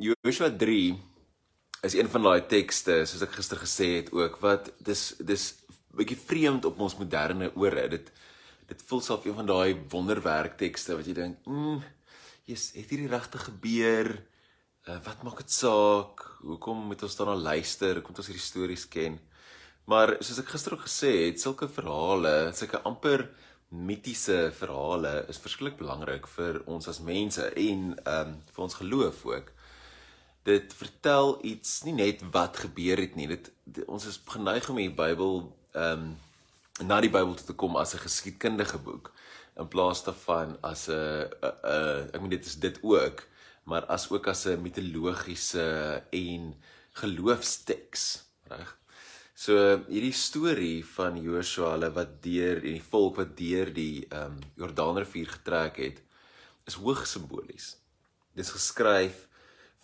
Joshua 3 is een van daai tekste soos ek gister gesê het ook wat dis dis bietjie vreemd op ons moderne ore. Dit dit voel self een van daai wonderwerk tekste wat jy dink, "Mm, jy's het hierdie regtig gebeur? Uh, wat maak dit saak? Hoekom moet ons daarna luister? Moet ons hierdie stories ken?" Maar soos ek gister ook gesê het, sulke verhale, sulke amper mitiese verhale is verskriklik belangrik vir ons as mense en ehm um, vir ons geloof ook dit vertel iets nie net wat gebeur het nie. Dit, dit ons is geneig om die Bybel ehm um, na die Bybel te kom as 'n geskiedkundige boek in plaas daarvan as 'n ek meen dit is dit ook, maar as ook as 'n mitologiese en geloofsteks, reg? So hierdie storie van Joshua hulle wat deur en die volk wat deur die ehm um, Jordaanrivier getrek het, is hoogs simbolies. Dit is geskryf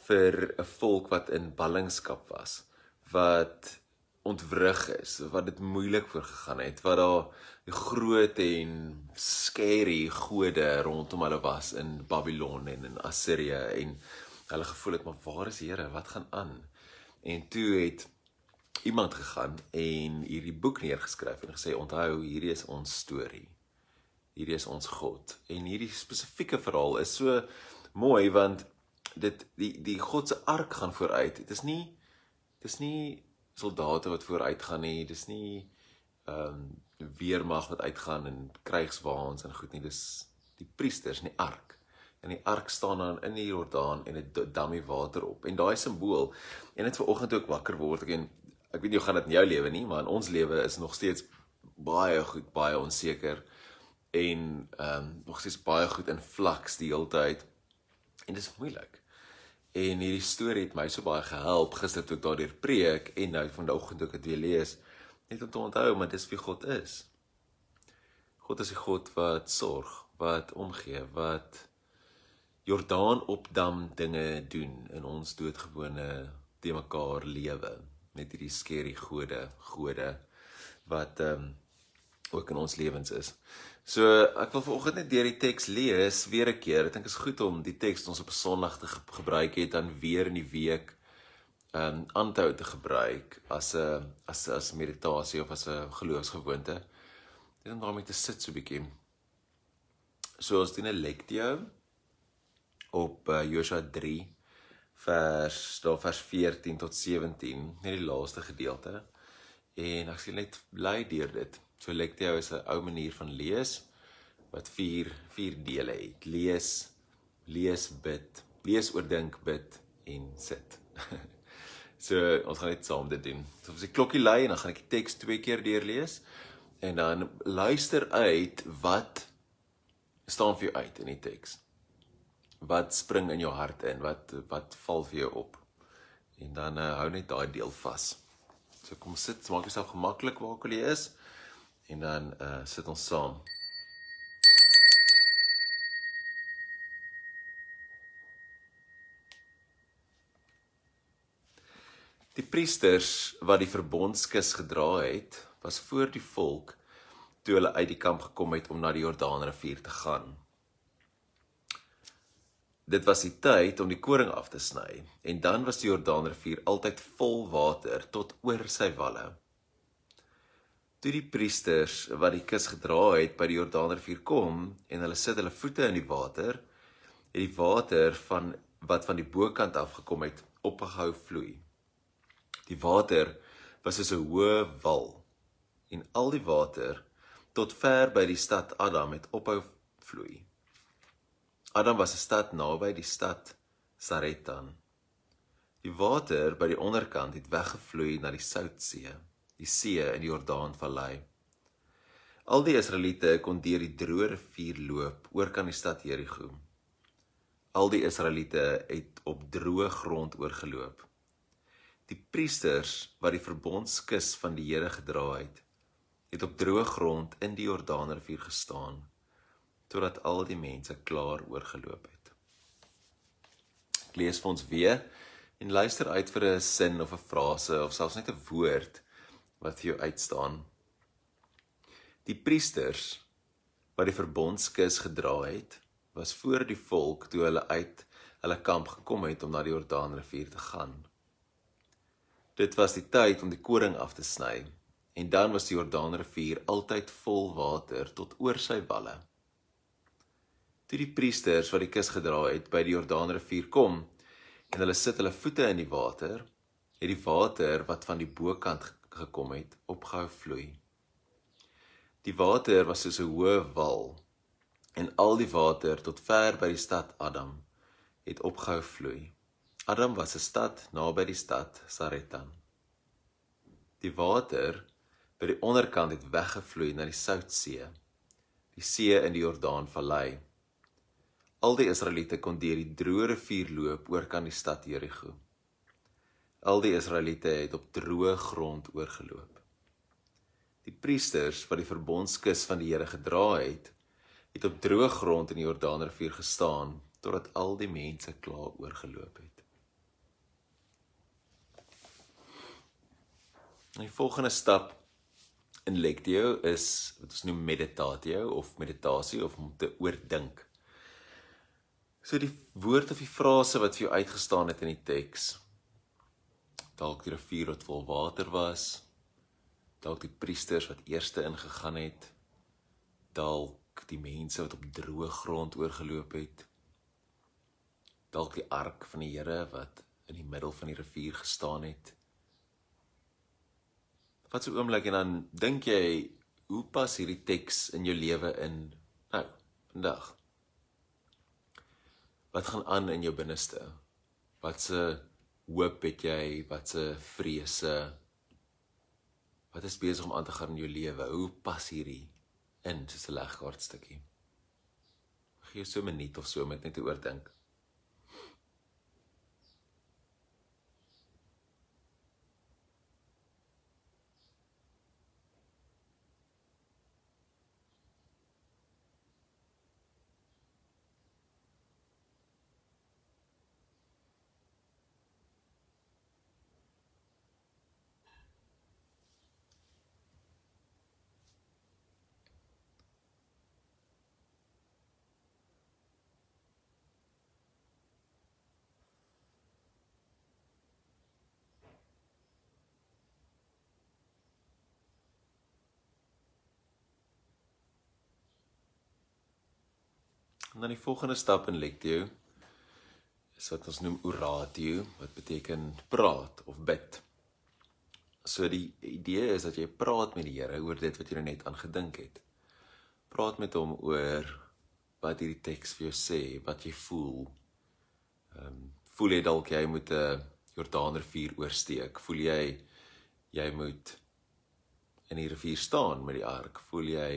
vir 'n volk wat in ballingskap was, wat ontwrig is, wat dit moeilik voorgegaan het, wat daar groot en scary gode rondom hulle was in Babylon en in Assirië en hulle gevoel het maar waar is die Here? Wat gaan aan? En toe het iemand gegaan en hierdie boek neergeskryf en gesê onthou hierdie is ons storie. Hierdie is ons God. En hierdie spesifieke verhaal is so mooi want dit die die God se ark gaan vooruit. Dit is nie dis nie soldate wat vooruit gaan nie. Dis nie ehm um, weermag wat uitgaan en krygswaans en goed nie. Dis die priesters in die ark. En die ark staan dan in die Jordaan en dit dam die water op. En daai simbool en dit vanoggend ook wakker word ek en ek weet nie hoe gaan dit in jou lewe nie, maar in ons lewe is nog steeds baie goed, baie onseker en ehm um, nog steeds baie goed in flaks die hele tyd. En dis moeilik. En hierdie storie het my so baie gehelp gister toe daardeur preek en nou vanoggend ek dit weer lees, net om te onthou maar dis wie God is. God is 'n God wat sorg, wat omgee, wat Jordaan opdam dinge doen in ons doodgewone te mekaar lewe met hierdie skerry gode, gode wat ehm um, ook in ons lewens is. So ek wil vanoggend net deur die teks lees weer 'n keer. Ek dink dit is goed om die teks ons op 'n Sondag te gebruik het dan weer in die week ehm um, aanhou te gebruik as 'n as as meditasie of as 'n geloofsgewoonte. Net om daarmee te sit so 'n bietjie. So ons doen 'n lectio op uh, Joshua 3 vers daar vers 14 tot 17, net die laaste gedeelte. En ek sê net bly deur dit. So Lectio is 'n ou manier van lees wat vier vier dele het. Lees, lees, bid, lees, oordink, bid en sit. so ons gaan net saam dit doen. So as die klokkie lui en dan gaan ek die teks twee keer deurlees en dan luister uit wat staan vir jou uit in die teks. Wat spring in jou hart in? Wat wat val vir jou op? En dan uh, hou net daai deel vas. So kom sit, maak jouself gemaklik waar ook al jy is en dan uh sit ons saam. Die priesters wat die verbondskus gedra het, was voor die volk toe hulle uit die kamp gekom het om na die Jordaanrivier te gaan. Dit was die tyd om die koring af te sny en dan was die Jordaanrivier altyd vol water tot oor sy walle. Toe die priesters wat die kus gedra het by die Jordaanrivier kom en hulle sit hulle voete in die water, het die water van wat van die bokant af gekom het, opgehou vloei. Die water was soos 'n hoë wal en al die water tot ver by die stad Adam het ophou vloei. Adam was 'n stad naby die stad Saretan. Die water by die onderkant het weggevloei na die Soutsee die see in die Jordaanvallei. Al die Israeliete kon deur die droë rivier loop oor kan die stad Jerigo. Al die Israeliete het op droë grond oorgeloop. Die priesters wat die verbondskus van die Here gedra het, het op droë grond in die Jordaanrivier gestaan totdat al die mense klaar oorgeloop het. Ek lees vir ons weer en luister uit vir 'n sin of 'n frase of selfs net 'n woord wat vir jou uitstaan. Die priesters wat die verbondskus gedra het, was voor die volk toe hulle uit hulle kamp gekom het om na die Jordaanrivier te gaan. Dit was die tyd om die koring af te sny en dan was die Jordaanrivier altyd vol water tot oor sy walle. Toe die priesters wat die kus gedra het by die Jordaanrivier kom en hulle sit hulle voete in die water, het die water wat van die bokant gekom het, opgehou vloei. Die water was soos 'n hoë wal en al die water tot ver by die stad Adam het opgehou vloei. Adam was 'n stad naby die stad Saretta. Die water by die onderkant het weggevloei na die Soutsee, die see in die Jordaanvallei. Al die Israeliete kon deur die droë rivier loop oor kan die stad Jerigo. Al die Israeliete het op droë grond oorgeloop. Die priesters wat die verbondskus van die Here gedra het, het op droë grond in die Jordaanrivier gestaan totdat al die mense klaar oorgeloop het. Die volgende stap in lectio is wat ons noem meditatio of meditasie of om te oordink. So die woord of die frase wat vir jou uitgestaan het in die teks dalk die rivier wat vol water was, dalk die priesters wat eerste ingegaan het, dalk die mense wat op droë grond oorgeloop het, dalk die ark van die Here wat in die middel van die rivier gestaan het. Wat so oomblik en dan dink jy, hoe pas hierdie teks in jou lewe in nou, vandag? Wat gaan aan in jou binneste? Wat se hoop het jy? Wat se vrese? Wat is besig om aan te gaan in jou lewe? Hoe pas hierdie in soos 'n legkaartstukkie? Gee jou so 'n minuut of so om net te oordink. Dan die volgende stap in lectio is wat ons noem oratio wat beteken praat of bid. So die idee is dat jy praat met die Here oor dit wat jy nou net aan gedink het. Praat met hom oor wat hierdie teks vir jou sê, wat jy voel. Ehm um, voel jy dalk jy moet 'n Jordaanrivier oorsteek? Voel jy jy moet in die rivier staan met die ark? Voel jy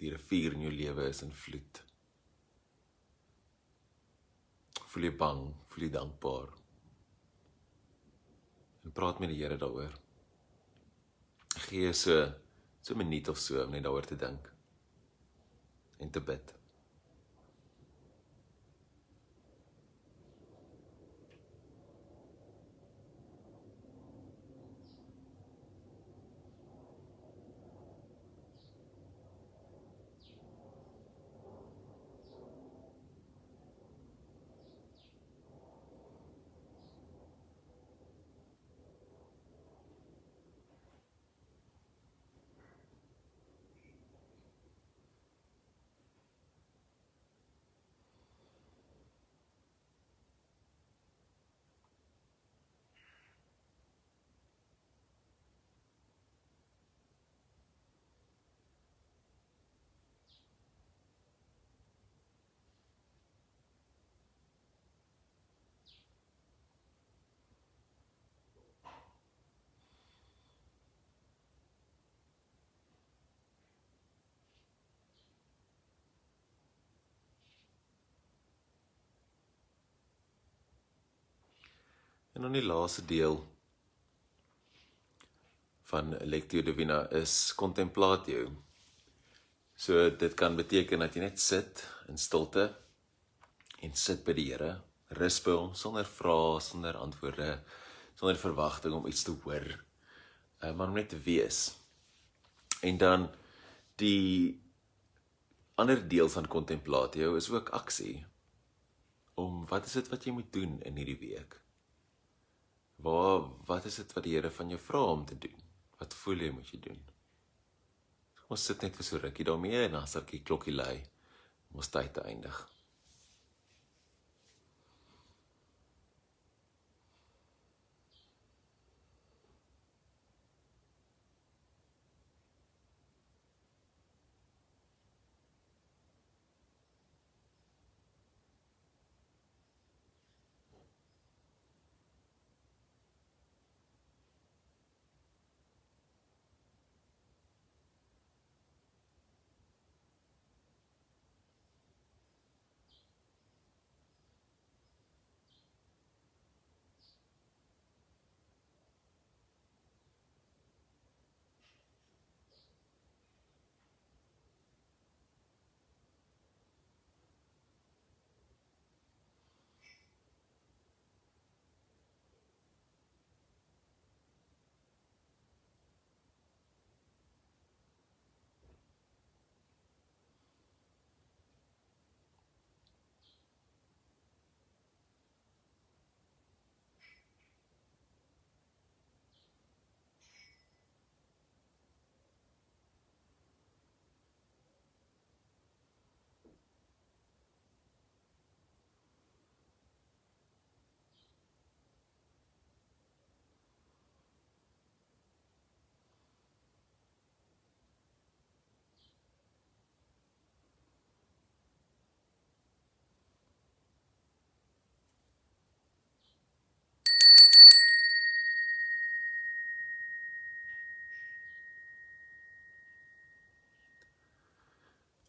die rivier in jou lewe is in vloed? Voel jy bang, voel jy dankbaar. En praat met die Here daaroor. Gee so so 'n minuut of so om net daaroor te dink en te bid. En dan die laaste deel van Lectio Divina is contemplatio. So dit kan beteken dat jy net sit in stilte en sit by die Here, rus by hom sonder vrae, sonder antwoorde, sonder verwagting om iets te hoor. Uh, maar om net te wees. En dan die ander deel van contemplatio is ook aksie om wat is dit wat jy moet doen in hierdie week? Waar wat is dit wat die Here van jou vra om te doen? Wat voel jy moet jy doen? Ons sit net vir so rukkie daarmee en dan sal die klokkie lui. Ons tyd te eindig.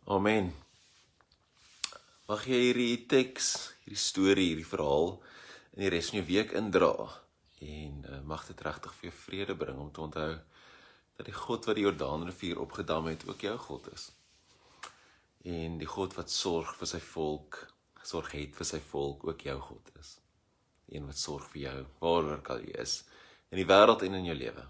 Amen. Mag jy hierdie teks, hierdie storie, hierdie verhaal in die res van jou week indra en uh, mag dit regtig vir jou vrede bring om te onthou dat die God wat die Jordaanrivier opgedam het ook jou God is. En die God wat sorg vir sy volk, sorg het vir sy volk ook jou God is. Een wat sorg vir jou waar ook al jy is in die wêreld en in jou lewe.